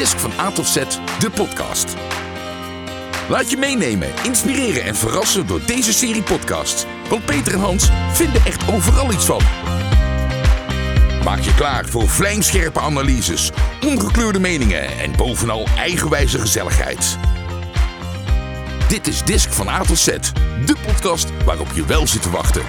Disc van A tot Z, de podcast. Laat je meenemen, inspireren en verrassen door deze serie podcasts. Want Peter en Hans vinden echt overal iets van. Maak je klaar voor vlijmscherpe analyses, ongekleurde meningen en bovenal eigenwijze gezelligheid. Dit is Disc van A tot Z, de podcast waarop je wel zit te wachten.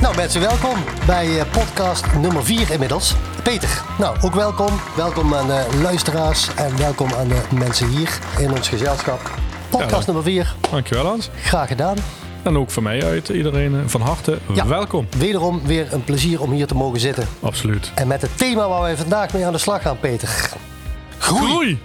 Nou mensen, welkom bij eh, podcast nummer 4 inmiddels. Peter, nou ook welkom. Welkom aan de luisteraars en welkom aan de mensen hier in ons gezelschap. Podcast Ja. nummer 4, Dankjewel Hans. graag gedaan. En ook van mij uit iedereen eh, van harte Ja. welkom. Wederom weer een plezier om hier te mogen zitten. Absoluut. En met het thema waar wij vandaag mee aan de slag gaan, Peter. Groei!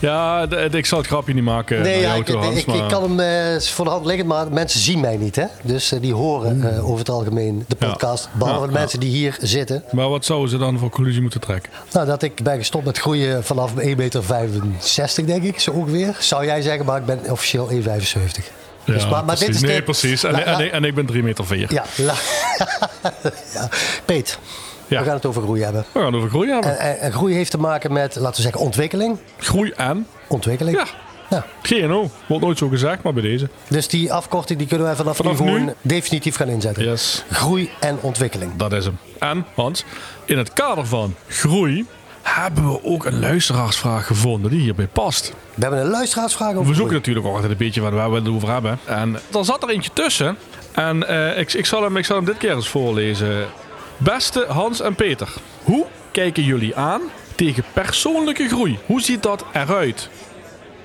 Ja, ik zal het grapje niet maken Nee, ja, jou ik, Hans, ik, ik maar- kan hem eh, is voor de hand liggen, maar mensen zien mij niet. Hè? Dus eh, die horen eh, over het algemeen de Ja. podcast. Behalve Ja, de ja. mensen die hier zitten. Maar wat zouden ze dan voor conclusie moeten trekken? Nou, dat ik ben gestopt met groeien vanaf 1,65 meter, denk ik, zo ongeveer. Zou jij zeggen, maar ik ben officieel 1,75. Dus, maar, maar dit is nee, precies. En, La- en, la- ik- en ik ben 3 meter 4. Ja, la- ja. Peet, Ja. We gaan het over groei hebben. We gaan over groei hebben. En, en, en groei heeft te maken met, laten we zeggen, ontwikkeling. groei en? Ontwikkeling. Ja. Ja. GNO. Wordt nooit zo gezegd, maar bij deze. Dus die afkorting die kunnen wij vanaf, Vanaf nu gewoon nu? definitief gaan inzetten. Yes. Groei en ontwikkeling. Dat is hem. En, Hans, in het kader van groei hebben we ook een luisteraarsvraag gevonden die hierbij past. We hebben een luisteraarsvraag over We zoeken groei. natuurlijk ook altijd een beetje waar we het over hebben. En er zat er eentje tussen. En eh, ik, ik, zal hem, ik zal hem dit keer eens voorlezen. Beste Hans en Peter, hoe kijken jullie aan tegen persoonlijke groei? Hoe ziet dat eruit?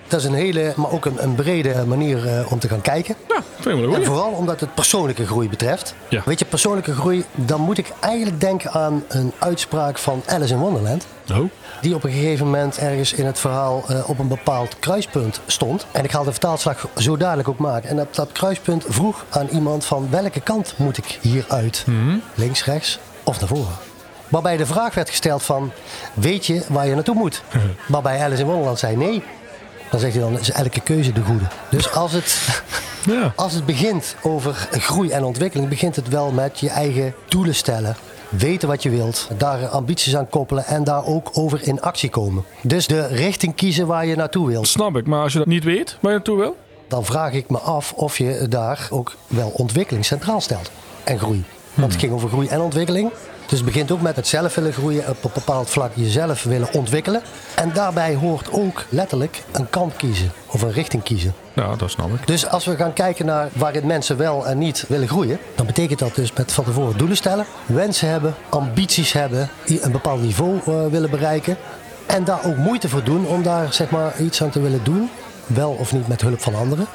Dat is een hele, maar ook een, een brede manier eh, om te gaan kijken. Ja, vind ik wel En vooral omdat het persoonlijke groei betreft. Ja. Weet je, persoonlijke groei, dan moet ik eigenlijk denken aan een uitspraak van Alice in Wonderland. Oh, Die op een gegeven moment ergens in het verhaal eh, op een bepaald kruispunt stond. En ik ga de vertaalslag zo dadelijk ook maken. En op dat kruispunt vroeg aan iemand van welke kant moet ik hieruit? Links, rechts of naar voren? Waarbij de vraag werd gesteld van, weet je waar je naartoe moet? Waarbij Alice in Wonderland zei nee. Dan zegt hij dan, is elke keuze de goede. Dus als het, ja. als het begint over groei en ontwikkeling, begint het wel met je eigen doelen stellen. Weten wat je wilt, daar ambities aan koppelen en daar ook over in actie komen. Dus de richting kiezen waar je naartoe wilt. Snap ik, maar als je dat niet weet waar je naartoe wil? Dan vraag ik me af of je daar ook wel ontwikkeling centraal stelt. En groei. Want het ging over groei en ontwikkeling. Dus het begint ook met het zelf willen groeien, op een bepaald vlak jezelf willen ontwikkelen. En daarbij hoort ook letterlijk een kant kiezen of een richting kiezen. Ja, dat snap ik. Dus als we gaan kijken naar waarin mensen wel en niet willen groeien, dan betekent dat dus met van tevoren doelen stellen, wensen hebben, ambities hebben, die een bepaald niveau eh, willen bereiken. En daar ook moeite voor doen om daar zeg maar iets aan te willen doen. Wel of niet met hulp van anderen.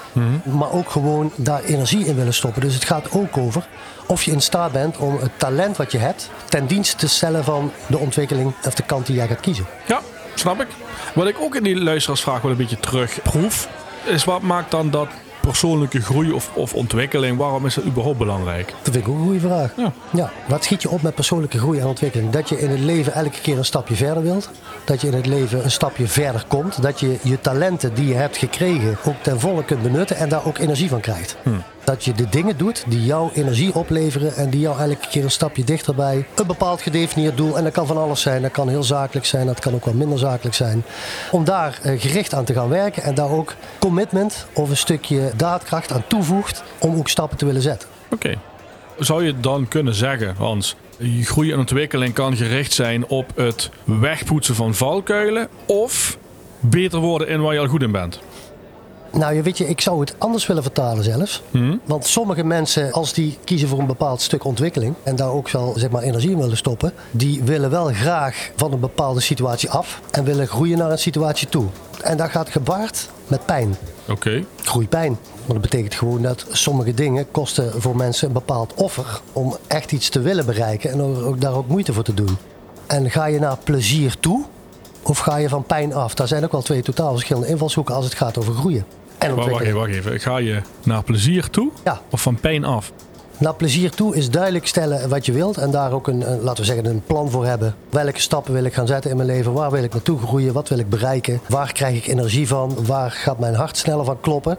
Maar ook gewoon daar energie in willen stoppen. Dus het gaat ook over of je in staat bent om het talent wat je hebt ten dienste te stellen van de ontwikkeling of de kant die jij gaat kiezen. Ja, snap ik. Wat ik ook in die luisteraarsvraag wel een beetje terugproef, is wat maakt dan dat persoonlijke groei of, of ontwikkeling, waarom is dat überhaupt belangrijk? Dat vind ik ook een goede vraag. Ja. Ja, wat schiet je op met persoonlijke groei en ontwikkeling? Dat je in het leven elke keer een stapje verder wilt. Dat je in het leven een stapje verder komt. Dat je je talenten die je hebt gekregen ook ten volle kunt benutten en daar ook energie van krijgt. Dat je de dingen doet die jou energie opleveren en die jou elke keer een stapje dichter bij een bepaald gedefinieerd doel. En dat kan van alles zijn. Dat kan heel zakelijk zijn, dat kan ook wel minder zakelijk zijn. Om daar eh, gericht aan te gaan werken en daar ook commitment of een stukje daadkracht aan toevoegt om ook stappen te willen zetten. Oké. Zou je dan kunnen zeggen, Hans, groei en ontwikkeling kan gericht zijn op het wegpoetsen van valkuilen of beter worden in waar je al goed in bent? Nou, je weet je, ik zou het anders willen vertalen zelfs. Want sommige mensen, als die kiezen voor een bepaald stuk ontwikkeling en daar ook wel zeg maar, energie in willen stoppen, die willen wel graag van een bepaalde situatie af en willen groeien naar een situatie toe. En dat gaat gebaard met pijn. Oké. Groeipijn. Want dat betekent gewoon dat sommige dingen kosten voor mensen een bepaald offer om echt iets te willen bereiken en daar ook moeite voor te doen. En ga je naar plezier toe of ga je van pijn af? Daar zijn ook wel twee totaal verschillende invalshoeken als het gaat over groeien. En Wacht, wacht even, wacht even. Ga je naar plezier toe Ja. of van pijn af? Naar plezier toe is duidelijk stellen wat je wilt en daar ook een, een, laten we zeggen, een plan voor hebben. Welke stappen wil ik gaan zetten in mijn leven? Waar wil ik naartoe groeien? Wat wil ik bereiken? Waar krijg ik energie van? Waar gaat mijn hart sneller van kloppen?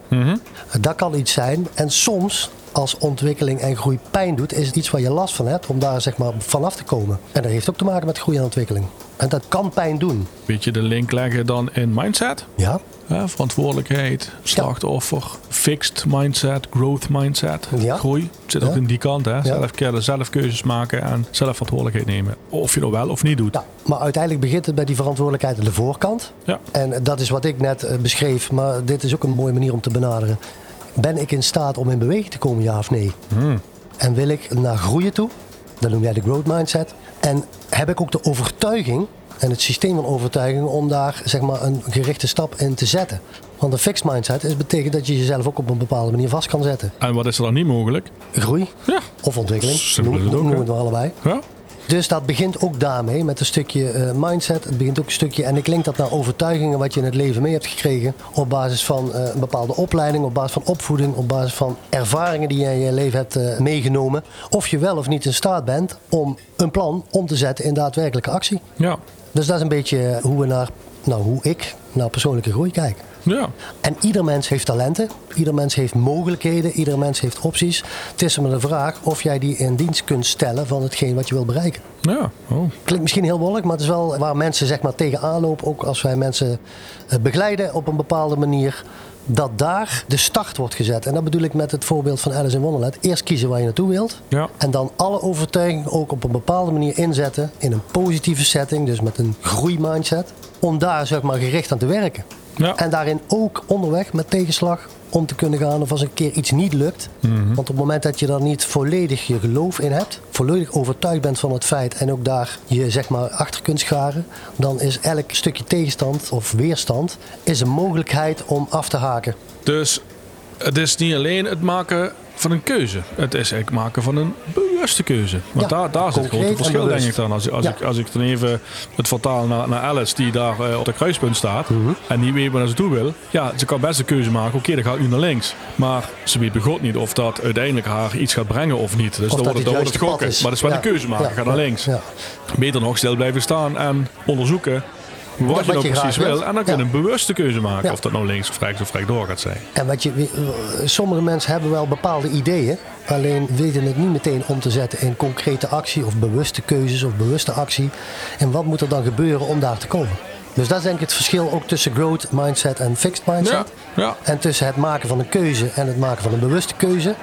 Dat kan iets zijn. En soms als ontwikkeling en groei pijn doet, is het iets waar je last van hebt om daar zeg maar vanaf te komen. En dat heeft ook te maken met groei en ontwikkeling. En dat kan pijn doen. Weet je de link leggen dan in mindset? Ja, Ja, verantwoordelijkheid, slachtoffer, fixed mindset, growth mindset, Ja. groei. Het zit ook Ja. in die kant, hè? Zelf, zelf keuzes maken en zelf verantwoordelijkheid nemen. Of je nou wel of niet doet. ja, maar uiteindelijk begint het bij die verantwoordelijkheid aan de voorkant. Ja. En dat is wat ik net eh, beschreef, maar dit is ook een mooie manier om te benaderen. Ben ik in staat om in beweging te komen, ja of nee? En wil ik naar groeien toe? Dat noem jij de growth mindset. En heb ik ook de overtuiging en het systeem van overtuiging om daar zeg maar, een gerichte stap in te zetten. Want een fixed mindset is, betekent dat je jezelf ook op een bepaalde manier vast kan zetten. En wat is er dan niet mogelijk? Groei Ja. of ontwikkeling, Simpel noem, het ook, noem het maar allebei. Ja? Dus dat begint ook daarmee, met een stukje eh, mindset. Het begint ook een stukje, en ik link dat naar overtuigingen wat je in het leven mee hebt gekregen. Op basis van eh, een bepaalde opleiding, op basis van opvoeding, op basis van ervaringen die je in je leven hebt eh, meegenomen. Of je wel of niet in staat bent om een plan om te zetten in daadwerkelijke actie. Ja. Dus dat is een beetje hoe we naar, nou hoe ik naar persoonlijke groei kijk. Ja. En ieder mens heeft talenten, ieder mens heeft mogelijkheden, ieder mens heeft opties. Het is maar de vraag of jij die in dienst kunt stellen van hetgeen wat je wil bereiken. Ja. Oh. Klinkt misschien heel wollig, maar het is wel waar mensen zeg maar tegenaan lopen. Ook als wij mensen eh, begeleiden op een bepaalde manier. Dat daar de start wordt gezet. En dat bedoel ik met het voorbeeld van Alice in Wonderland. Eerst kiezen waar je naartoe wilt. Ja. En dan alle overtuigingen ook op een bepaalde manier inzetten. In een positieve setting, dus met een groeimindset. Om daar zeg maar gericht aan te werken. Ja. En daarin ook onderweg met tegenslag om te kunnen gaan. Of als een keer iets niet lukt. Want op het moment dat je daar niet volledig je geloof in hebt. Volledig overtuigd bent van het feit. En ook daar je zeg maar achter kunt scharen. Dan is elk stukje tegenstand of weerstand is een mogelijkheid om af te haken. Dus het is niet alleen het maken van een keuze. Het is het maken van een bewuste keuze. Want Ja, daar, daar is het en verschil, denk ik dan. Als, als, Ja. ik, als ik dan even het vertaal naar, naar Alice, die daar eh, op de kruispunt staat. Mhm. En niet weet waar naar ze toe wil. Ja, ze kan best een keuze maken. Oké, dan gaat nu naar links. Maar ze weet God niet of dat uiteindelijk haar iets gaat brengen of niet. Dus Of dan dat wordt het, het dan wordt het gokken. Maar dat is wel Ja. een keuze maken. Ga naar links. Ja. Beter nog stil blijven staan en onderzoeken. Wat, wat je nou je graag precies wil. En dan kun je een bewuste keuze maken. Of dat nou links of rechts of rechtdoor gaat zijn. En wat je, sommige mensen hebben wel bepaalde ideeën, alleen weten het niet meteen om te zetten in concrete actie of bewuste keuzes of bewuste actie. En wat moet er dan gebeuren om daar te komen? Dus dat is denk ik het verschil ook tussen growth mindset en fixed mindset. Ja, ja. En tussen het maken van een keuze en het maken van een bewuste keuze.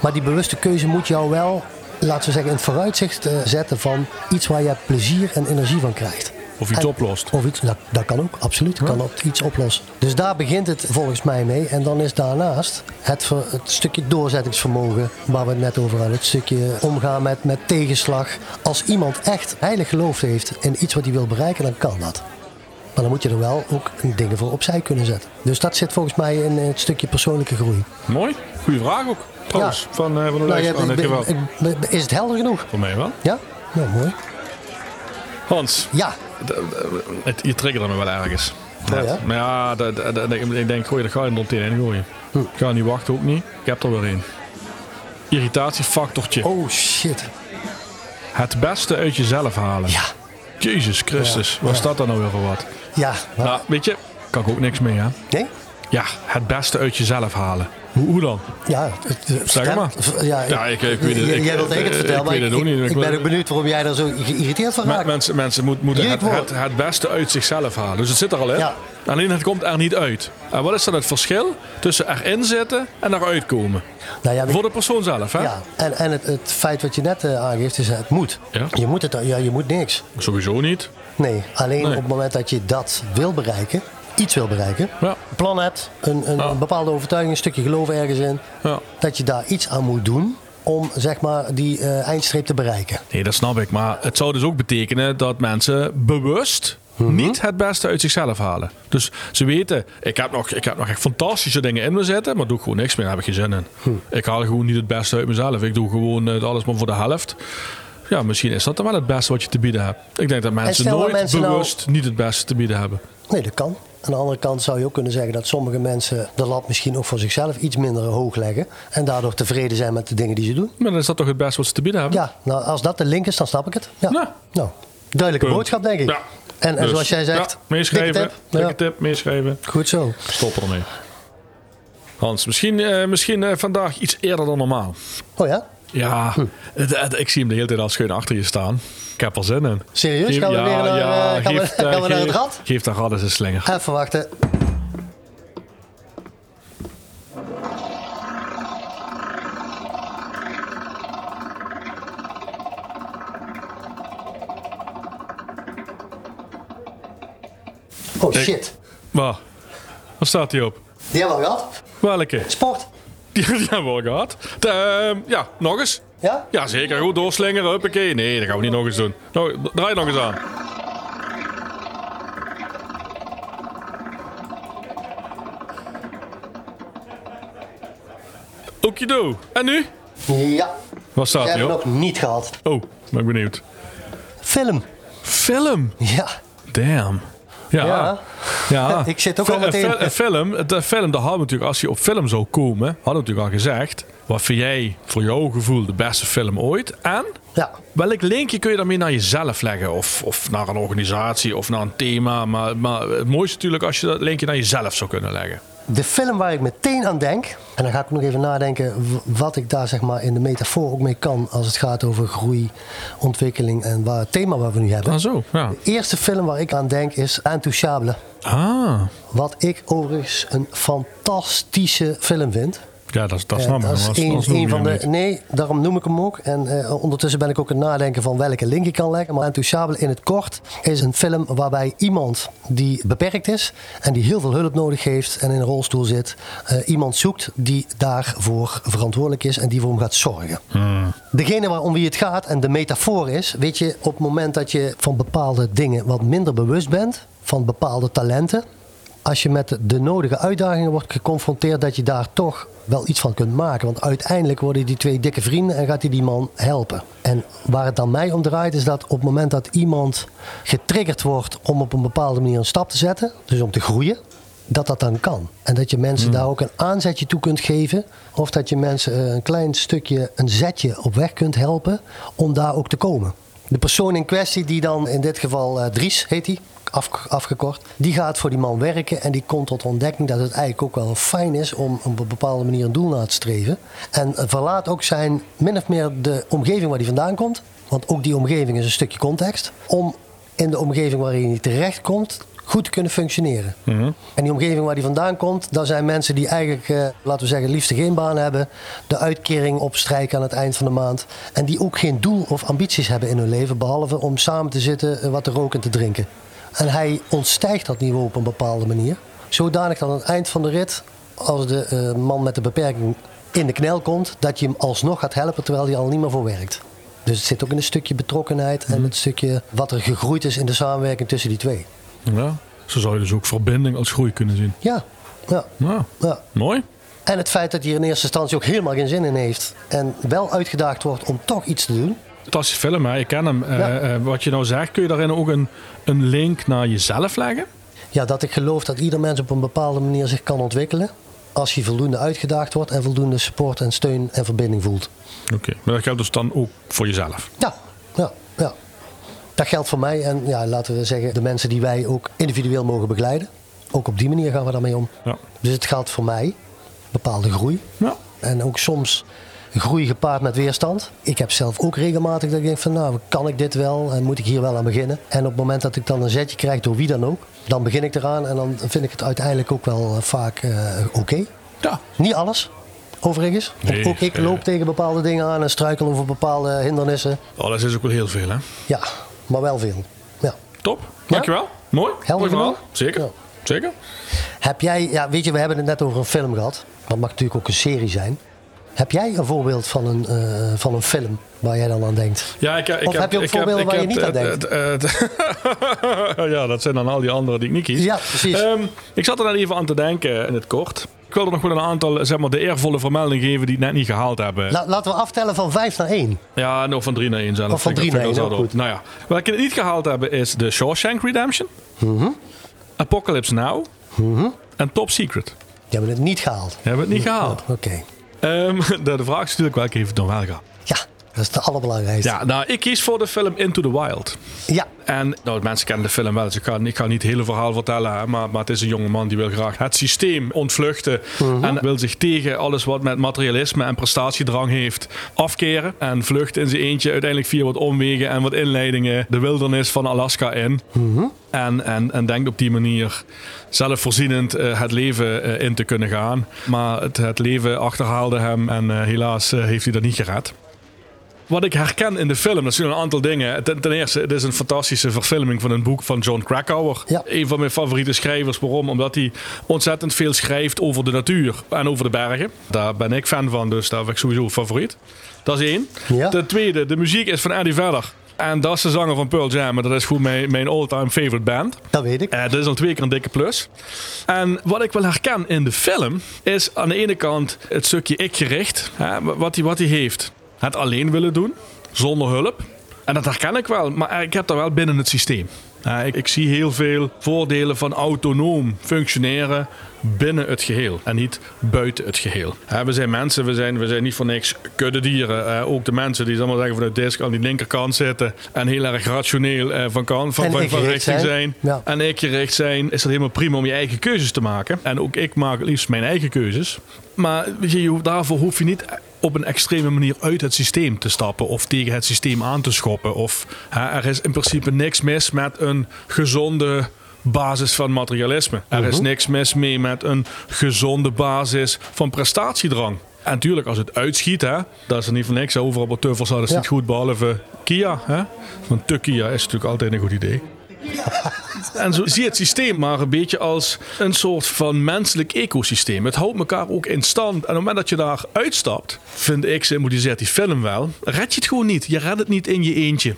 Maar die bewuste keuze moet jou wel, laten we zeggen, in het vooruitzicht eh, zetten van iets waar je plezier en energie van krijgt. Of iets En- oplost. Of iets, dat, dat kan ook, absoluut. Kan ook iets oplossen. Dus daar begint het volgens mij mee. En dan is daarnaast het, ver- het stukje doorzettingsvermogen waar we het net over hadden. Het stukje omgaan met, met tegenslag. Als iemand echt heilig geloof heeft in iets wat hij wil bereiken, dan kan dat. Maar dan moet je er wel ook dingen voor opzij kunnen zetten. Dus dat zit volgens mij in het stukje persoonlijke groei. Mooi. Goeie vraag ook. Trouwens, van, eh van de Nou, ja, Oh, is het helder genoeg? Voor mij wel. Ja? Nou, mooi. Hans, Ja, het, je triggerde me wel ergens. Oh, ja? Maar ja, ik- denk, gooi, dat ga je er meteen in gooien. Hm. Ik ga niet wachten, ook niet. Ik heb er weer een. Irritatiefactortje. oh shit. Het beste uit jezelf halen. Ja, Jezus Christus, Ja, ja. staat daar nou weer voor wat? ja. Nou, weet je, kan ik ook niks mee, hè? Nee? Ja, het beste uit jezelf halen. Hoe, hoe dan? Ja, het- Zeg maar. Ja, Ja, ik- ik weet het- Jij- ik- Jij wilt ik- het ik vertellen, maar weet het ook niet. Ik Ik ben ook benieuwd waarom jij daar zo geïrriteerd van raakt. mensen mensen moet- moeten het, het, het beste uit zichzelf halen. Dus het zit er al in. Ja. Alleen het komt er niet uit. En wat is dan het verschil tussen erin zitten en eruit komen? Nou ja, Voor de persoon zelf, hè? ja, en, en het, het feit wat je net eh, aangeeft is het moet. Ja. Je moet het, ja, je moet niks. Sowieso niet. Nee, alleen Nee. op het moment dat je dat wil bereiken, iets wil bereiken, Ja. een plan hebt, een, een, Ja. een bepaalde overtuiging, een stukje geloof ergens in, Ja. dat je daar iets aan moet doen om zeg maar die eh, eindstreep te bereiken. Nee, dat snap ik. Maar het zou dus ook betekenen dat mensen bewust Mhm. niet het beste uit zichzelf halen. Dus ze weten, ik heb nog, ik heb nog echt fantastische dingen in me zitten, maar doe ik gewoon niks meer, daar heb ik geen zin in. Hm. Ik haal gewoon niet het beste uit mezelf. Ik doe gewoon eh, alles maar voor de helft. Ja, misschien is dat dan wel het beste wat je te bieden hebt. Ik denk dat mensen dat nooit nou- bewust niet het beste te bieden hebben. Nee, dat kan. Aan de andere kant zou je ook kunnen zeggen dat sommige mensen de lat misschien ook voor zichzelf iets minder hoog leggen. En daardoor tevreden zijn met de dingen die ze doen. Maar dan is dat toch het beste wat ze te bieden hebben? Ja, nou als dat de link is, dan snap ik het. Ja. Nou. Nou, duidelijke Punt. boodschap denk ik. Ja. En, en Dus, zoals jij zegt, ja, meeschrijven. dikke tip. Dikke Ja, tip, meeschrijven. Goed zo. Stop ermee. Hans, misschien, eh, misschien eh, vandaag iets eerder dan normaal. Oh ja? Ja, het- het- ik zie hem de hele tijd al schuin achter je staan. Ik heb er zin in. Serieus? Gaan we weer naar, gaan we- geef, gaan we naar het rad? Geef rad eens een slinger. Even wachten. Oh shit. Waar? Waar staat hij op? Die hebben we al gehad. Welke? Sport. Die, die hebben we al gehad. De, ehm, ja, nog eens. Ja? Ja, zeker. Goed doorslingeren. Huppakee. Nee, dat gaan we niet nog eens doen. Nou, draai nog eens aan. Okido. En nu? Ja. Waar staat we nog niet gehad. Oh, ben ik benieuwd. Film. Film. Ja. Damn. Ja. Ja. ja. Ik zit ook al meteen- Een, film, de film, daar hadden we natuurlijk, als je op film zou komen, hadden we natuurlijk al gezegd. Wat vind jij voor jouw gevoel de beste film ooit? En Ja. welk linkje kun je daarmee naar jezelf leggen? Of, of naar een organisatie of naar een thema. Maar, maar het mooiste natuurlijk als je dat linkje naar jezelf zou kunnen leggen. De film waar ik meteen aan denk, en dan ga ik nog even nadenken wat ik daar zeg maar in de metafoor ook mee kan als het gaat over groei, ontwikkeling en waar het thema waar we nu hebben. Ah zo, ja. De eerste film waar ik aan denk is Intouchable. Ah, Wat ik overigens een fantastische film vind. Ja, dat, dat Eh, snap ik. dat is Anders- een, een van de. niet. Nee, daarom noem ik hem ook. En eh, ondertussen ben ik ook aan het nadenken van welke link ik kan leggen. Maar Intouchable in het kort is een film waarbij iemand die beperkt is en die heel veel hulp nodig heeft en in een rolstoel zit, eh, iemand zoekt die daarvoor verantwoordelijk is en die voor hem gaat zorgen. Degene waar om wie het gaat en de metafoor is, weet je, op het moment dat je van bepaalde dingen wat minder bewust bent, van bepaalde talenten, als je met de nodige uitdagingen wordt geconfronteerd, dat je daar toch wel iets van kunt maken. Want uiteindelijk worden die twee dikke vrienden en gaat hij die man helpen. En waar het dan mij om draait, is dat op het moment dat iemand getriggerd wordt om op een bepaalde manier een stap te zetten, dus om te groeien, dat dat dan kan. En dat je mensen daar ook een aanzetje toe kunt geven. Of dat je mensen eh, een klein stukje, een zetje op weg kunt helpen om daar ook te komen. De persoon in kwestie, die dan in dit geval eh, Dries heet hij, af, afgekort, die gaat voor die man werken en die komt tot ontdekking dat het eigenlijk ook wel fijn is om op een bepaalde manier een doel na te streven. En eh, verlaat ook zijn min of meer de omgeving waar hij vandaan komt, want ook die omgeving is een stukje context, om in de omgeving waarin hij terechtkomt goed te kunnen functioneren. En die omgeving waar hij vandaan komt, daar zijn mensen die eigenlijk, eh, laten we zeggen, liefst geen baan hebben, de uitkering opstrijken aan het eind van de maand. En die ook geen doel of ambities hebben in hun leven, behalve om samen te zitten, eh, wat te roken en te drinken. En hij ontstijgt dat niveau op een bepaalde manier. Zodanig dat aan het eind van de rit, als de eh, man met de beperking in de knel komt, dat je hem alsnog gaat helpen terwijl hij al niet meer voor werkt. Dus het zit ook in een stukje betrokkenheid en het stukje wat er gegroeid is in de samenwerking tussen die twee. Ja. Zo zou je dus ook verbinding als groei kunnen zien. Ja, ja, Ja. ja. Mooi. En het feit dat hij er in eerste instantie ook helemaal geen zin in heeft. En wel uitgedaagd wordt om toch iets te doen. Fantastische film, hè? Ik ken hem. Eh, Ja. eh, wat je nou zegt, kun je daarin ook een, een link naar jezelf leggen? Ja, dat ik geloof dat ieder mens op een bepaalde manier zich kan ontwikkelen. Als hij voldoende uitgedaagd wordt en voldoende support en steun en verbinding voelt. Oké, maar dat geldt dus dan ook voor jezelf. Ja, ja, ja. Dat geldt voor mij en ja, laten we zeggen de mensen die wij ook individueel mogen begeleiden. Ook op die manier gaan we daarmee om. Ja. Dus het geldt voor mij bepaalde groei. Ja. En ook soms groei gepaard met weerstand. Ik heb zelf ook regelmatig dat ik denk van nou, kan ik dit wel en moet ik hier wel aan beginnen. En op het moment dat ik dan een zetje krijg door wie dan ook, dan begin ik eraan en dan vind ik het uiteindelijk ook wel eh, vaak eh, oké. Ja. Niet alles, overigens. Nee, ook ik loop tegen bepaalde dingen aan en struikel over bepaalde hindernissen. Dat is ook wel heel veel, hè? Ja, maar wel veel. Ja. Top. Dankjewel. Mooi. Helder verhaal. Zeker. Ja. Zeker. Heb jij, ja, weet je, we hebben het net over een film gehad. Dat mag natuurlijk ook een serie zijn. Heb jij een voorbeeld van een, eh, van een film waar jij dan aan denkt? Ja, ik, ik Of heb je ook voorbeelden waar je heb niet aan het- het- het- ja, dat zijn dan al die anderen die ik niet kies. Ja, precies. Ehm, ik zat er net even aan te denken in het kort. Ik wilde nog wel een aantal, zeg maar, de eervolle vermeldingen geven die het net niet gehaald hebben. La- laten we aftellen van 5 naar 1. Ja, nog van 3 naar 1 zelf. Of van Vind ik- drie vind ik naar wel één, zo ook dood. Nou ja, welke het niet gehaald hebben is de Shawshank Redemption, Mhm. Apocalypse Now en Top Secret. Die hebben het niet gehaald. Hebben we het niet gehaald. Oké. Ehm, de, de vraag is natuurlijk welke heeft het dan wel gehaald. Dat is het allerbelangrijkste. Ja, nou, ik kies voor de film Into the Wild. Ja, En nou, mensen kennen de film wel, dus ik ga, ik ga niet het hele verhaal vertellen. hè, Maar, maar het is een jonge man die wil graag het systeem ontvluchten. En wil zich tegen alles wat met materialisme en prestatiedrang heeft afkeren. En vlucht in zijn eentje uiteindelijk via wat omwegen en wat inleidingen de wildernis van Alaska in. En, en, en denkt op die manier zelfvoorzienend eh, het leven eh, in te kunnen gaan. Maar het, het leven achterhaalde hem en eh, helaas heeft hij dat niet gered. Wat ik herken in de film, dat zijn een aantal dingen. Ten, ten eerste, het is een fantastische verfilming van een boek van John Krakauer. Ja. Een van mijn favoriete schrijvers. Waarom? Omdat hij ontzettend veel schrijft over de natuur en over de bergen. Daar ben ik fan van, dus daar heb ik sowieso favoriet. Dat is één. Ja. Ten tweede, de muziek is van Eddie Vedder. En dat is de zanger van Pearl Jam. En dat is gewoon mijn, mijn all-time favorite band. dat weet ik. Eh, dat is al twee keer een dikke plus. En wat ik wel herken in de film is aan de ene kant het stukje ik-gericht. Hè, wat hij wat hij heeft. Het alleen willen doen, zonder hulp. En dat herken ik wel, maar ik heb dat wel binnen het systeem. Ik, ik zie heel veel voordelen van autonoom functioneren binnen het geheel en niet buiten het geheel. Eh, we zijn mensen, we zijn, we zijn niet voor niks kuddedieren. Eh, ook de mensen die zal maar zeggen vanuit disk aan die linkerkant zitten en heel erg rationeel eh, van, kan, van, van, van richting zijn. zijn. Ja. En ik gericht zijn, is dat helemaal prima om je eigen keuzes te maken. En ook ik maak het liefst mijn eigen keuzes. Maar weet je, daarvoor hoef je niet op een extreme manier uit het systeem te stappen of tegen het systeem aan te schoppen. Of hè, er is in principe niks mis met een gezonde basis van materialisme. Er is niks mis mee met een gezonde basis van prestatiedrang. En natuurlijk, als het uitschiet, hè, dat is er niet voor niks. Overal wat tuffels hadden ze Ja. niet goed, behalve Kia. Hè? Want te Kia is natuurlijk altijd een goed idee. En zo zie je het systeem maar een beetje als een soort van menselijk ecosysteem. Het houdt elkaar ook in stand. En op het moment dat je daar uitstapt, vind ik, symboliseert die film wel, red je het gewoon niet. Je redt het niet in je eentje.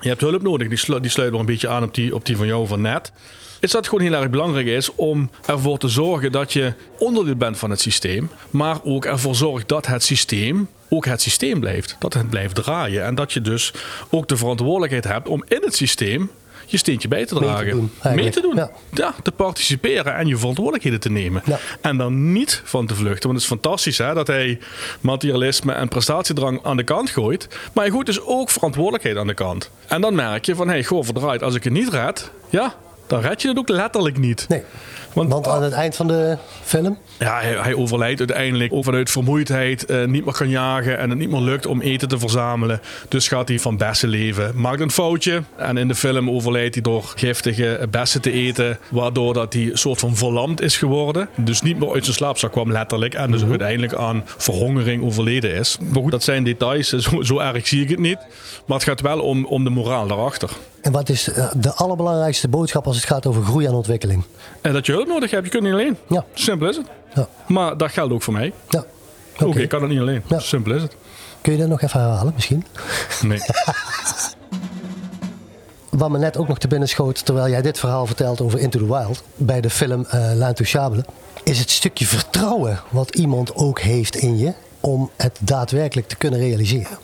Je hebt hulp nodig. Die, slu- die sluit een beetje aan op die, op die van jou van net. Is dat het gewoon heel erg belangrijk is om ervoor te zorgen dat je onderdeel bent van het systeem. Maar ook ervoor zorgt dat het systeem ook het systeem blijft. Dat het blijft draaien. En dat je dus ook de verantwoordelijkheid hebt om in het systeem je steentje bij te te dragen. doen, Mee te doen. Ja. Ja. te participeren en je verantwoordelijkheden te nemen. Ja. En dan niet van te vluchten. Want het is fantastisch hè, dat hij materialisme en prestatiedrang aan de kant gooit. Maar hij gooit dus ook verantwoordelijkheid aan de kant. En dan merk je van, hey, goh, verdraaid, als ik het niet red, ja, dan red je het ook letterlijk niet. Nee. Want, Want aan het eind van de film, ja, hij, hij overlijdt uiteindelijk vanuit vermoeidheid, eh, niet meer kan jagen en het niet meer lukt om eten te verzamelen. Dus gaat hij van bessen leven. Maakt een foutje en in de film overlijdt hij door giftige bessen te eten, waardoor dat hij een soort van verlamd is geworden. Dus niet meer uit zijn slaapzak kwam letterlijk en dus uiteindelijk aan verhongering overleden is. Maar goed, dat zijn details, zo, zo erg zie ik het niet. Maar het gaat wel om, om de moraal daarachter. en wat is eh, de allerbelangrijkste boodschap als het gaat over groei en ontwikkeling? En dat je hulp nodig hebt, je kunt niet alleen. Ja. Simpel is het. Ja. Maar dat geldt ook voor mij. Ja. Oké. ik kan het niet alleen. Ja. Simpel is het. Kun je dat nog even herhalen misschien? Nee. Wat me net ook nog te binnen schoot terwijl jij dit verhaal vertelt over Into the Wild bij de film uh, L'Intouchable, is het stukje vertrouwen wat iemand ook heeft in je om het daadwerkelijk te kunnen realiseren.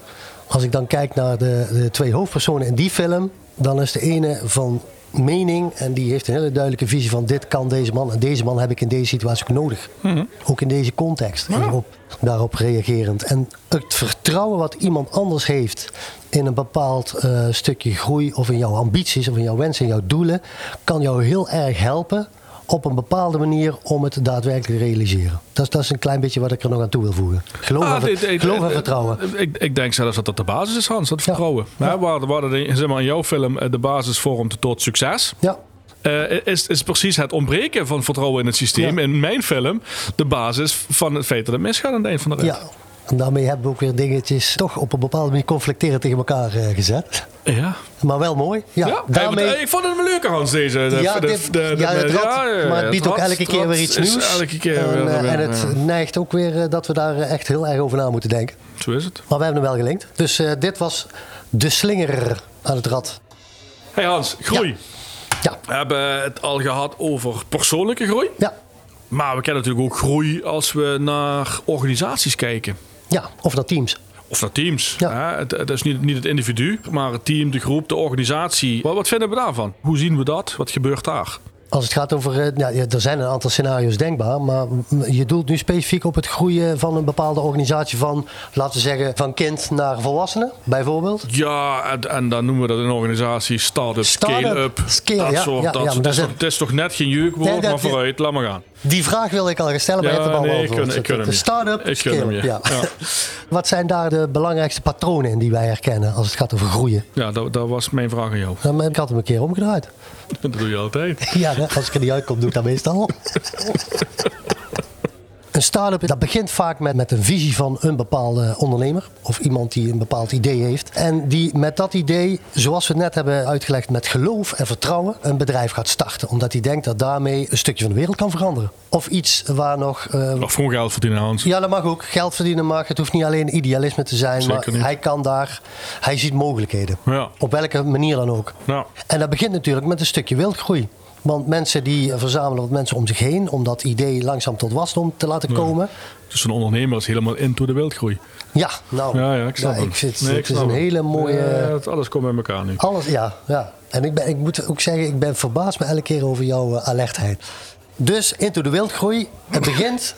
Als ik dan kijk naar de, de twee hoofdpersonen in die film, dan is de ene van mening en die heeft een hele duidelijke visie van dit kan deze man en deze man heb ik in deze situatie ook nodig. Ook in deze context. En op, daarop reagerend. En het vertrouwen wat iemand anders heeft in een bepaald uh, stukje groei of in jouw ambities of in jouw wensen en jouw doelen, kan jou heel erg helpen op een bepaalde manier om het daadwerkelijk te realiseren. Dat is, dat is een klein beetje wat ik er nog aan toe wil voegen. Geloof, Ah, en, dit- dit- geloof en vertrouwen. Ik, ik denk zelfs dat dat de basis is, Hans. Dat vertrouwen. Ja. Waar, waar de, zeg maar, in jouw film eh, de basis vormt tot succes. Ja, eh, is, is precies het ontbreken van vertrouwen in het systeem. Ja. In mijn film de basis van het feit dat het misgaat aan het eind van de rit. ja. En daarmee hebben we ook weer dingetjes toch op een bepaalde manier conflicterend tegen elkaar eh, gezet. Ja. Maar wel mooi. Ja, Ja, daarmee... ik vond het een leuke Hans deze. De, Ja, dit- de- de- ja, het rad, ja, maar het biedt ook rad- elke keer weer iets nieuws. Elke keer en, weer, eh, en het neigt ook weer eh, dat we daar echt heel erg over na moeten denken. Zo is het. Maar we hebben hem wel gelinkt. Dus dit was de slinger aan het rad. Hey Hans, groei. Ja, We hebben het al gehad over persoonlijke groei. ja, Maar we kennen natuurlijk ook groei als we naar organisaties kijken. Ja. Of naar teams. Of naar teams. Ja. Hè? Het, het is niet, niet het individu, maar het team, de groep, de organisatie. Wat, wat vinden we daarvan? Hoe zien we dat? Wat gebeurt daar? Als het gaat over, eh, ja, er zijn een aantal scenario's denkbaar, maar je doelt nu specifiek op het groeien van een bepaalde organisatie van, laten we zeggen, van kind naar volwassene, bijvoorbeeld. Ja, en, en dan noemen we dat een organisatie start-up, scale-up. scale, dat ja, soort, ja, dat, ja, dat is het is toch net geen jeukwoord, Nee, dat- maar vooruit, laat maar gaan. Die vraag wilde ik al stellen, maar Ja, je hebt hem al nee, gun- ik De start-up, Ik ja. Ja. Wat zijn daar de belangrijkste patronen in die wij herkennen als het gaat over groeien? Ja, dat, dat was mijn vraag aan jou. Nou, Ik had hem een keer omgedraaid. Dat doe je altijd. Ja, als ik er niet uitkom, doe ik dat meestal. Een start-up dat begint vaak met, met een visie van een bepaalde ondernemer. Of iemand die een bepaald idee heeft. En die met dat idee, zoals we net hebben uitgelegd, met geloof en vertrouwen een bedrijf gaat starten. Omdat hij denkt dat daarmee een stukje van de wereld kan veranderen. Of iets waar nog... eh, Of gewoon geld verdienen, Hans. ja, dat mag ook. Geld verdienen mag. Het hoeft niet alleen idealisme te zijn. Zeker maar niet. hij kan daar... Hij ziet mogelijkheden. Ja. Op welke manier dan ook. Nou, En dat begint natuurlijk met een stukje wildgroei. Want mensen die verzamelen wat mensen om zich heen om dat idee langzaam tot wasdom te laten komen. dus een ondernemer is helemaal into de wildgroei. Ja, nou, Ja, ja, ik snap ik vind, Nee, ik het is een hele mooie. Ja, alles komt bij elkaar nu. Alles, ja, ja. En ik, ben, ik moet ook zeggen, ik ben verbaasd me elke keer over jouw eh, alertheid. Dus into de wildgroei. Het begint,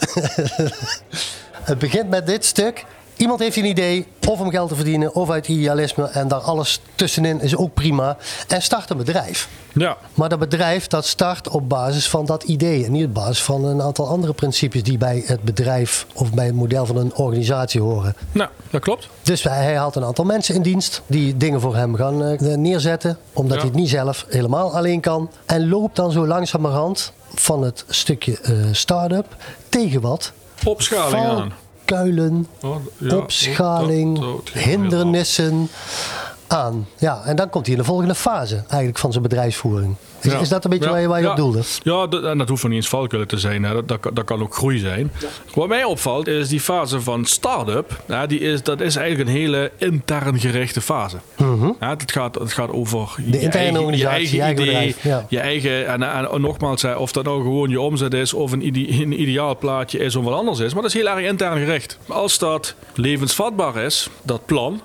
het begint met dit stuk. Iemand heeft een idee, of om geld te verdienen, of uit idealisme. En daar alles tussenin is ook prima. En start een bedrijf. Ja, Maar dat bedrijf dat start op basis van dat idee. En niet op basis van een aantal andere principes die bij het bedrijf of bij het model van een organisatie horen. nou, dat klopt. Dus hij haalt een aantal mensen in dienst die dingen voor hem gaan eh, neerzetten. Omdat Ja. hij het niet zelf helemaal alleen kan. En loopt dan zo langzamerhand van het stukje eh, start-up tegen wat? Opschaling aan. Kuilen, Oh, ja, opschaling, dat- dat- dat- hindernissen aan. Ja, en dan komt hij in de volgende fase eigenlijk van zijn bedrijfsvoering. Is, Ja. is dat een beetje Ja, waar je, waar je ja. op doelde? Ja, dat, en dat hoeft nog niet eens valkuilen te zijn. Hè. Dat, dat, kan- dat kan ook groei zijn. Wat mij opvalt is die fase van start-up. Ja, die is, dat is eigenlijk een hele intern gerichte fase. ja, het, gaat, het gaat over je Mhm. interne eigen, organisatie, je je eigen eigen idee. bedrijf, ja. Je eigen, en, en, en nogmaals, hè, of dat nou gewoon je omzet is of een, ide, een ideaal plaatje is of wat anders is. Maar dat is heel erg intern gericht. Als dat levensvatbaar is, dat plan,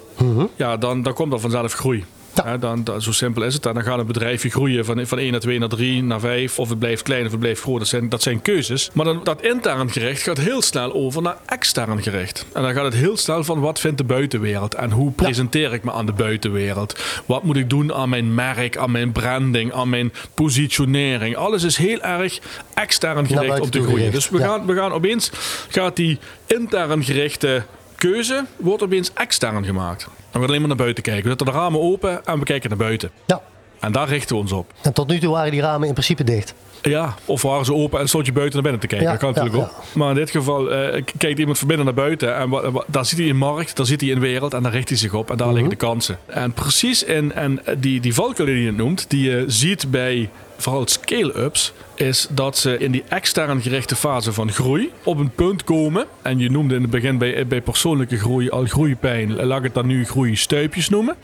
ja, dan, dan komt er vanzelf groei. Mhm. Ja. Dan, dan, zo simpel is het. Dan gaat een bedrijfje groeien van, van 1 naar 2 naar 3 naar 5. Of het blijft klein of het blijft groot. Dat zijn, dat zijn keuzes. Maar dan, dat intern gericht gaat heel snel over naar extern gericht. En dan gaat het heel snel van wat vindt de buitenwereld. En hoe presenteer ik me aan de buitenwereld. Wat moet ik doen aan mijn merk, aan mijn branding, aan mijn positionering. Alles is heel erg extern gericht buiten op de groei. Dus we, gaan, we gaan opeens, gaat die intern gerichte keuze, wordt opeens extern gemaakt. Dan gaan we alleen maar naar buiten kijken. We zetten de ramen open en we kijken naar buiten. Ja. En daar richten we ons op. En tot nu toe waren die ramen in principe dicht. Ja, of waren ze open en stond je buiten naar binnen te kijken. Ja, dat kan natuurlijk ja, ook. Maar in dit geval eh, kijkt iemand van binnen naar buiten. En wa- wa- daar ziet hij een markt, daar ziet hij een wereld en daar richt hij zich op. En daar liggen de kansen. En precies in en die, die valkuilen die je noemt, die je ziet bij vooral scale-ups, is dat ze in die extern gerichte fase van groei op een punt komen. En je noemde in het begin bij, bij persoonlijke groei al groeipijn. Laat ik het dan nu groeistuipjes noemen.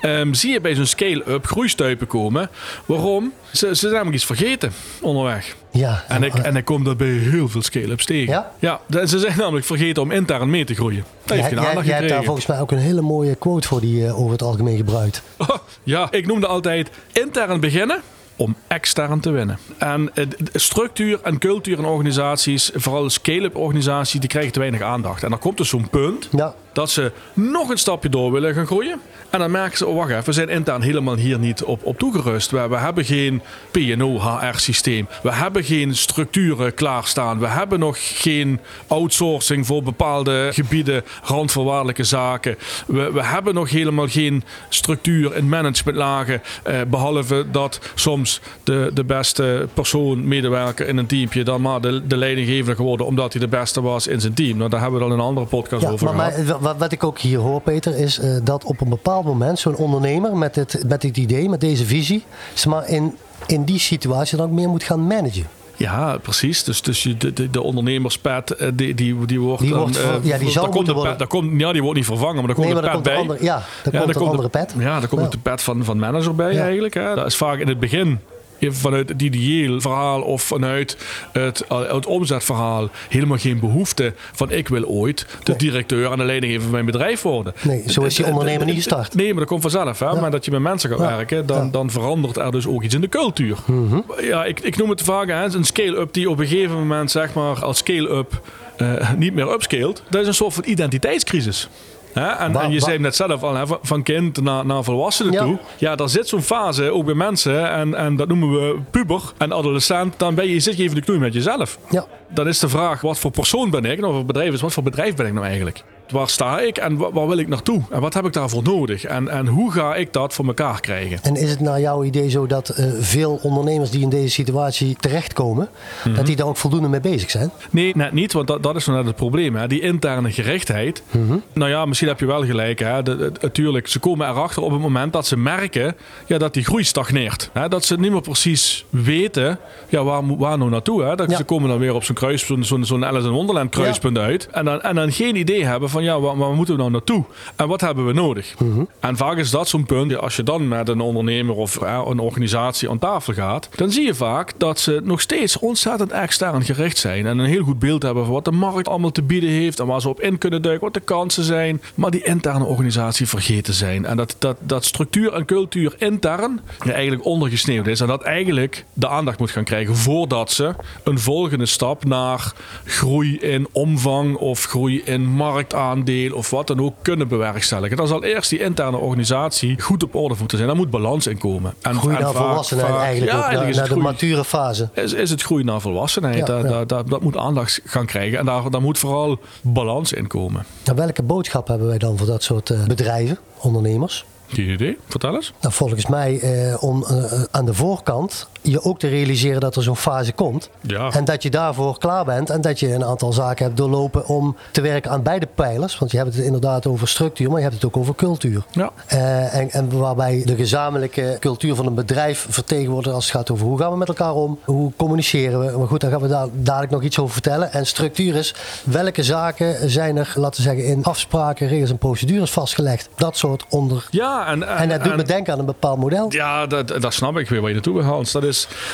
Ehm, zie je bij zo'n scale-up groeistuipen komen. Waarom? Ze, ze zijn namelijk iets vergeten onderweg. Ja. En ik, en ik kom dat bij heel veel scale-ups tegen. Ja? Ja, ze zijn namelijk vergeten om intern mee te groeien. Dat heeft Jij, geen jij, aandacht jij hebt daar volgens mij ook een hele mooie quote voor die je over het algemeen gebruikt. ja, ik noemde altijd intern beginnen om extern te winnen. En eh, structuur en cultuur in organisaties, vooral scale-up organisaties, die krijgen te weinig aandacht. En dan komt dus zo'n punt Ja. dat ze nog een stapje door willen gaan groeien. En dan merken ze, oh wacht even, we zijn intern helemaal hier niet op, op toegerust. We, we hebben geen P&O-HR-systeem. We hebben geen structuren klaarstaan. We hebben nog geen outsourcing voor bepaalde gebieden, randvoorwaardelijke zaken. We, we hebben nog helemaal geen structuur in managementlagen. Eh, behalve dat soms de, de beste persoon, medewerker in een teampje, dan maar de, de leidinggevende geworden omdat hij de beste was in zijn team. Nou, daar hebben we in een andere podcast Ja, over maar, gehad. maar wat, wat ik ook hier hoor, Peter, is eh, dat op een bepaald moment zo'n ondernemer met het, met dit idee, met deze visie, maar in, in die situatie dan ook meer moet gaan managen. Ja, precies. Dus, dus de, de, de ondernemerspet, eh, die, die, die wordt... Die dan, wordt ver- eh, ja, die daar zou komt een worden- pet- daar komt, ja, die wordt niet vervangen, maar daar komt Nee, een maar pet dan komt bij. een andere, ja, dan komt daar een andere de- pet. Ja, daar komt Ja. ook de pet van, van manager bij Ja. eigenlijk. Hè. Dat is vaak in het begin even vanuit het ideeel verhaal of vanuit het, uh, het omzetverhaal helemaal geen behoefte van ik wil ooit de directeur en de leiding van mijn bedrijf worden. Nee, zo is die ondernemer niet gestart. Nee, maar dat komt vanzelf. Hè? Maar dat je met mensen gaat werken, dan, dan verandert er dus ook iets in de cultuur. Mhm. Ja, ik, ik noem het vaak hè, een scale-up die op een gegeven moment zeg maar als scale-up uh, niet meer upscaled. Dat is een soort van identiteitscrisis. En, en, je zei net zelf al, van kind naar, naar volwassenen toe. Ja, daar zit zo'n fase ook bij mensen. En, en dat noemen we puber en adolescent. Dan ben je, zit je even de knoei met jezelf. Ja. Dan is de vraag, wat voor persoon ben ik? Of het bedrijf is, wat voor bedrijf ben ik nou eigenlijk? Waar sta ik en waar, wil ik naartoe? En wat heb ik daarvoor nodig? En, en hoe ga ik dat voor elkaar krijgen? En is het naar jouw idee zo dat uh, veel ondernemers die in deze situatie terechtkomen, mm dat die daar ook voldoende mee bezig zijn? Nee, net niet, want dat, dat is nou net het probleem. Hè? Die interne gerichtheid. Mhm. Nou ja, misschien heb je wel gelijk. Hè? natuurlijk, ze komen erachter op het moment dat ze merken ja, dat die groei stagneert. Hè? Dat ze niet meer precies weten ja, waar, waar nou naartoe. Hè? Dat Ze komen dan weer op zo'n kruispunt, zo'n zo'n Alice in Wonderland kruispunt uit. En dan, en dan geen idee hebben van ja, waar, waar, moeten we nou naartoe? En wat hebben we nodig? Mhm. En vaak is dat zo'n punt, als je dan met een ondernemer of een organisatie aan tafel gaat, dan zie je vaak dat ze nog steeds ontzettend extern gericht zijn en een heel goed beeld hebben van wat de markt allemaal te bieden heeft en waar ze op in kunnen duiken, wat de kansen zijn, maar die interne organisatie vergeten zijn. En dat, dat, dat structuur en cultuur intern eigenlijk ondergesneeuwd is en dat eigenlijk de aandacht moet gaan krijgen voordat ze een volgende stap naar groei in omvang of groei in marktaandeel aandeel of wat dan ook kunnen bewerkstelligen. Dan zal eerst die interne organisatie goed op orde moeten zijn. Daar moet balans in komen. En, groei naar volwassenheid eigenlijk, ja, eigenlijk naar, de mature fase. Is, is het groei naar volwassenheid. Ja, dat, dat, moet aandacht gaan krijgen. En daar, daar moet vooral balans in komen. Nou, welke boodschap hebben wij dan voor dat soort uh, bedrijven, ondernemers? Geen idee, vertel eens. Nou, volgens mij eh, om uh, aan de voorkant je ook te realiseren dat er zo'n fase komt. Ja. En dat je daarvoor klaar bent en dat je een aantal zaken hebt doorlopen om te werken aan beide pijlers. Want je hebt het inderdaad over structuur, maar je hebt het ook over cultuur. Ja. Uh, en, en, waarbij de gezamenlijke cultuur van een bedrijf vertegenwoordigt als het gaat over hoe gaan we met elkaar om, hoe communiceren we. Maar goed, daar gaan we daar dadelijk nog iets over vertellen. En structuur is welke zaken zijn er, laten we zeggen, in afspraken, regels en procedures vastgelegd. Dat soort onder. Ja, en, en, en dat doet me denken aan een bepaald model. Ja, dat, dat snap ik weer waar je naartoe. Dat is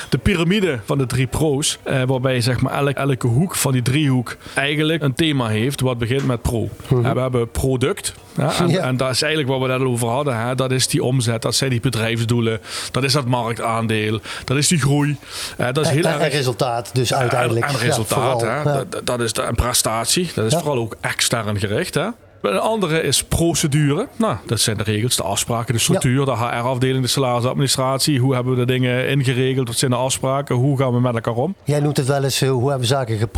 de piramide van de drie pro's. Eh, waarbij zeg maar elke, elke hoek van die driehoek eigenlijk een thema heeft wat begint met pro. Mhm. Eh, we hebben product. en, ja. en, dat is eigenlijk wat we net over hadden. Hè. Dat is die omzet, dat zijn die bedrijfsdoelen, dat is dat marktaandeel, dat is die groei. Uh, dat is heel en, erg... resultaat dus uiteindelijk. En, resultaat, hè. Dat, dat, is de, een prestatie. Dat is vooral ook extern gericht. Hè. Een andere is procedure. Nou, dat zijn de regels, de afspraken, de structuur, de HR-afdeling, de salarisadministratie. Hoe hebben we de dingen ingeregeld? Wat zijn de afspraken? Hoe gaan we met elkaar om? Jij noemt het wel eens, uh, hoe hebben we zaken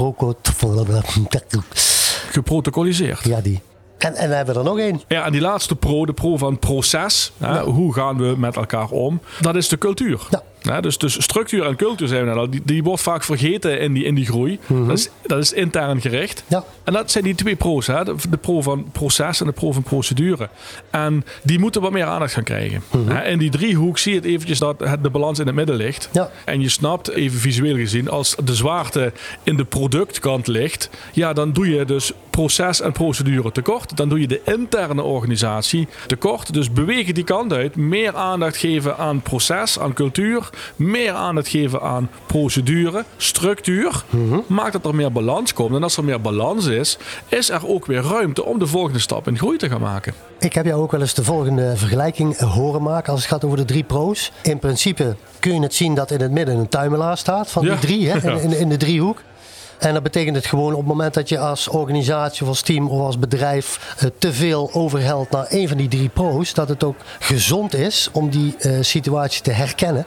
geprotocoliseerd? Ja, die. En, en we hebben er nog één. Ja, en die laatste pro, de pro van proces. Hè, Hoe gaan we met elkaar om? Dat is de cultuur. Ja. Ja, dus, dus structuur en cultuur zijn we al. Die, die wordt vaak vergeten in die, in die groei. Mhm. dat, is, dat is intern gericht. Ja. En dat zijn die twee pro's. Hè? De, de, pro van proces en de pro van procedure. En die moeten wat meer aandacht gaan krijgen. Mm In die driehoek zie je het eventjes dat de balans in het midden ligt. Ja. En je snapt, even visueel gezien, als de zwaarte in de productkant ligt. Ja, dan doe je dus proces en procedure tekort. Dan doe je de interne organisatie tekort. Dus bewegen die kant uit. Meer aandacht geven aan proces, aan cultuur meer aan het geven aan procedure, structuur, mm maakt dat er meer balans komt. En als er meer balans is, is er ook weer ruimte om de volgende stap in groei te gaan maken. Ik heb jou ook wel eens de volgende vergelijking horen maken als het gaat over de drie pro's. In principe kun je het zien dat in het midden een tuimelaar staat van die drie, hè, in, in, in de driehoek. En dat betekent het gewoon op het moment dat je als organisatie of als team of als bedrijf uh, te veel overhelt naar een van die drie pro's, dat het ook gezond is om die uh, situatie te herkennen.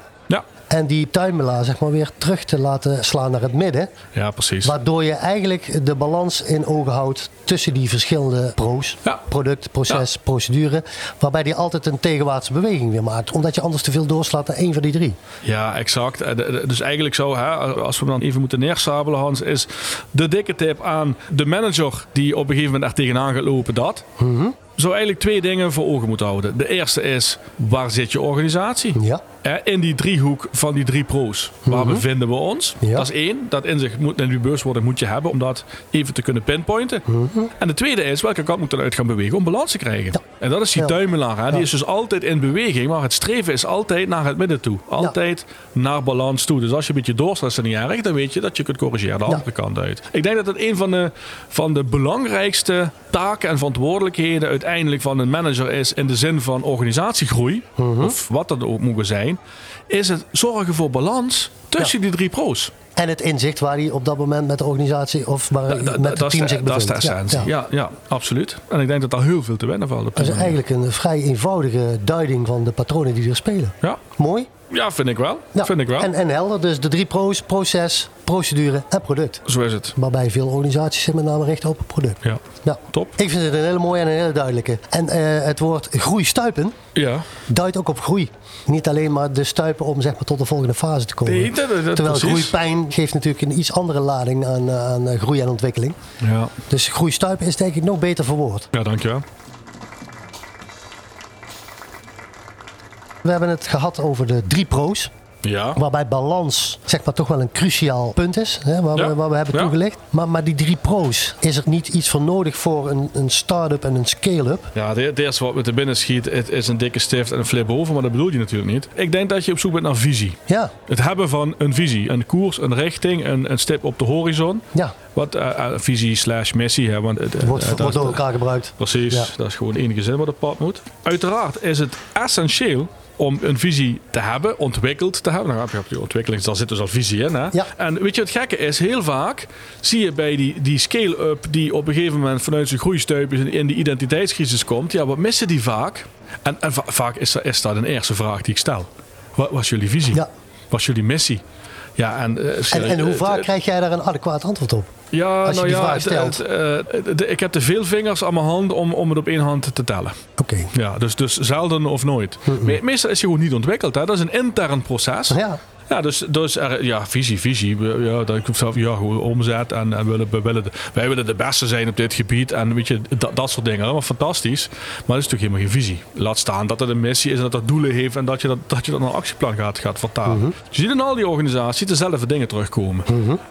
En die tuimelaar zeg maar weer terug te laten slaan naar het midden. Ja, precies. Waardoor je eigenlijk de balans in ogen houdt tussen die verschillende pro's. Ja. Product, proces, procedure. Waarbij die altijd een tegenwaartse beweging weer maakt. Omdat je anders te veel doorslaat naar één van die drie. Ja, exact. Eh, dus eigenlijk zo, hè, als we dan even moeten neersabelen Hans, is de dikke tip aan de manager die op een gegeven moment er tegenaan gaat lopen dat. Mm zou eigenlijk twee dingen voor ogen moeten houden. De eerste is, waar zit je organisatie? Ja. In die driehoek van die drie pro's. Waar bevinden we ons? Mhm. Ja. Dat is één. Dat inzicht moet, en die bewustwording moet je hebben om dat even te kunnen pinpointen. Mhm. En de tweede is, welke kant moet eruit gaan bewegen om balans te krijgen? En dat is die Ja. tuimelaar. Hè? Die is dus altijd in beweging, maar het streven is altijd naar het midden toe. Altijd naar balans toe. Dus als je een beetje doorstrest en niet erg, dan weet je dat je kunt corrigeren de andere kant uit. Ik denk dat het een van de, van de belangrijkste taken en verantwoordelijkheden uiteindelijk van een manager is in de zin van organisatiegroei, Mhm. of wat dat ook mogen zijn, is het zorgen voor balans tussen die drie pro's. En het inzicht waar hij op dat moment met de organisatie of waar hij Da- da- met het team zich dat is bevindt. de Ja, essentie. ja. Ja, ja, absoluut. En ik denk dat daar heel veel te winnen valt. Dat is eigenlijk een vrij eenvoudige duiding van de patronen die er spelen. Ja. Mooi. ja, vind ik wel. Ja. Vind ik wel. En, en helder, dus de drie pro's, proces, procedure en product. Zo is het. Waarbij veel organisaties zich met name richten op het product. Ja. Ja. Top. Ik vind het een hele mooie en een hele duidelijke. En eh, het woord groeistuipen Ja. duidt ook op groei. Niet alleen maar de stuipen om zeg maar, tot de volgende fase te komen. Nee, dat- dat- Terwijl precies. groeipijn geeft natuurlijk een iets andere lading aan, eh, aan eh, groei en ontwikkeling. Ja. Dus groeistuipen is denk ik nog beter verwoord. ja, dankjewel. We hebben het gehad over de drie pro's. Ja. Waarbij balans zeg maar toch wel een cruciaal punt is. Hè, waar, Ja. we, waar we hebben Ja. toegelicht. Maar, maar die drie pro's, is er niet iets voor nodig voor een, een start-up en een scale-up? Ja, het het eerste wat me te binnen schiet het is een dikke stift en een flip over, maar dat bedoel je natuurlijk niet. Ik denk dat je op zoek bent naar visie. Ja, Het hebben van een visie, een koers, een richting, een, een stip op de horizon. ja. Wat eh, eh, visie slash missie, hè, want het, eh, Wordt, wordt door elkaar gebruikt. Precies, dat is gewoon enige zin wat op pad moet. Uiteraard is het essentieel om een visie te hebben, ontwikkeld te hebben. Dan heb je op die ontwikkeling, daar zit dus al visie in. Hè? Ja. En weet je, het gekke is, heel vaak zie je bij die, die scale-up die op een gegeven moment vanuit zijn groeistuipjes in, in die identiteitscrisis komt. Ja, wat missen die vaak? En, en va- vaak is, is dat een eerste vraag die ik stel. Wat was jullie visie? Ja. Wat was jullie missie? Ja, en, eh, En, en hoe eh, vaak eh, krijg jij daar een adequaat antwoord op? Ja, Als je nou die ja, vraag stelt. eh, de- ik heb te veel vingers aan mijn hand om, om het op één hand te tellen. Oké. Ja, dus, dus zelden of nooit. Me- meestal is je gewoon niet ontwikkeld. Hè? Dat is een intern proces. Ja. Ja, dus, dus er, ja, visie, visie. Ja, dat ik zelf, ja, omzet. En, en willen, we willen wij willen de beste zijn op dit gebied. En weet je, dat, dat soort dingen. Allemaal fantastisch. Maar dat is natuurlijk helemaal geen visie. Laat staan dat het een missie is en dat het doelen heeft. En dat je dat, dat, je dat naar een actieplan gaat, gaat vertalen. Je ziet in al die organisaties dezelfde dingen terugkomen.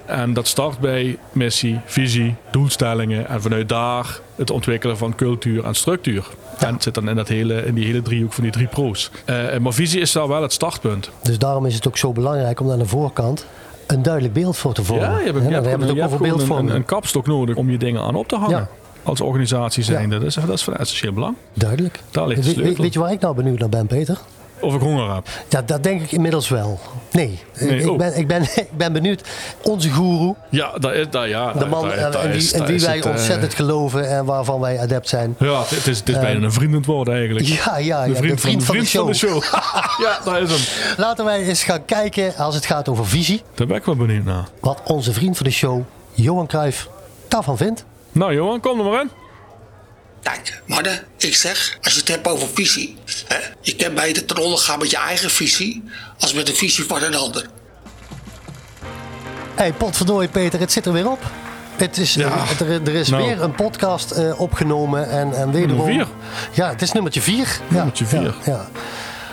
En dat start bij missie, visie, doelstellingen. En vanuit daar het ontwikkelen van cultuur en structuur. En het zit dan in, dat hele, in die hele driehoek van die drie pro's. Eh, maar visie is daar wel het startpunt. Dus daarom is het ook zo belangrijk om aan de voorkant een duidelijk beeld voor te vormen. Ja, je hebt, je hebt, hebben we het je ook hebt over gewoon een, beeldvorming. een, een kapstok nodig om je dingen aan op te hangen. Ja. Als organisatie zijnde. Dus dat is van essentieel belang. Duidelijk. Daar ligt de weet, sleutel. weet je waar ik nou benieuwd naar ben, Peter? Of ik honger heb. Ja, dat denk ik inmiddels wel. Nee, Nee, ik, oh. ben, ik, ben, ik ben benieuwd. Onze goeroe, Ja, dat is, dat, ja, de man dat- dat eh, in is- wie, in dat wie is wij het, eh, ontzettend geloven en waarvan wij adept zijn. Ja, het is, het is bijna een vriendend woord eigenlijk. Ja, ja, ja, de vriend, de vriend van de vriend van de show. ja, daar is hem. Laten wij eens gaan kijken, als het gaat over visie, Daar ben ik wel benieuwd naar. wat onze vriend van de show, Johan Cruijff, daarvan vindt. Nou Johan, kom er maar in. Kijk, mannen, ik zeg, als je het hebt over visie, hè, je kan beter ten onder gaan met je eigen visie, als met de visie van een ander. Hé, hey, potverdorie Peter, het zit er weer op. Het is, Ja. er, er is Nou. weer een podcast eh, opgenomen en, en wederom... Nummer vier. Ja, het is nummertje vier. Nummertje ja, vier. Ja, ja.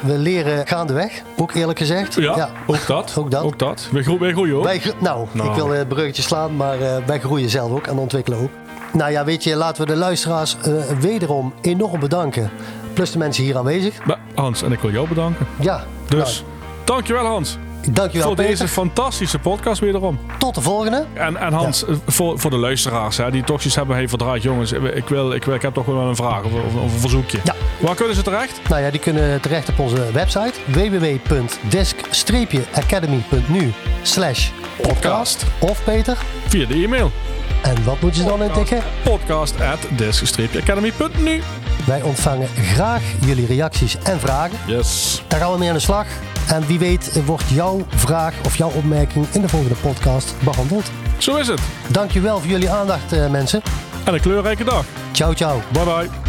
We leren gaandeweg, ook eerlijk gezegd. Ja, ook dat. Ook dat. Ook dat. Wij, gro- wij groeien ook. Wij, gro- nou, Nou. ik wil het bruggetje slaan, maar eh, wij groeien zelf ook en ontwikkelen ook. Nou ja, weet je, laten we de luisteraars eh, wederom enorm bedanken. Plus de mensen hier aanwezig. Maar Hans, en ik wil jou bedanken. Ja, Dus, dankjewel Hans. nou, dankjewel voor Peter. deze fantastische podcast wederom. Tot de volgende. En, en Hans, eh, voor, voor de luisteraars hè, die toch iets hebben, hey, verdraaid jongens, ik, wil, ik, wil, ik heb toch wel een vraag of, of, of een verzoekje. Ja. Waar kunnen ze terecht? Nou ja, die kunnen terecht op onze website www.desk-academy.nu podcast. Of Peter. Via de e-mail. En wat moeten ze dan intikken? Podcast at desk-academy.nu Wij ontvangen graag jullie reacties en vragen. Yes. Daar gaan we mee aan de slag. En wie weet wordt jouw vraag of jouw opmerking in de volgende podcast behandeld. Zo is het. Dankjewel voor jullie aandacht eh, mensen. En een kleurrijke dag. Ciao ciao. Bye bye.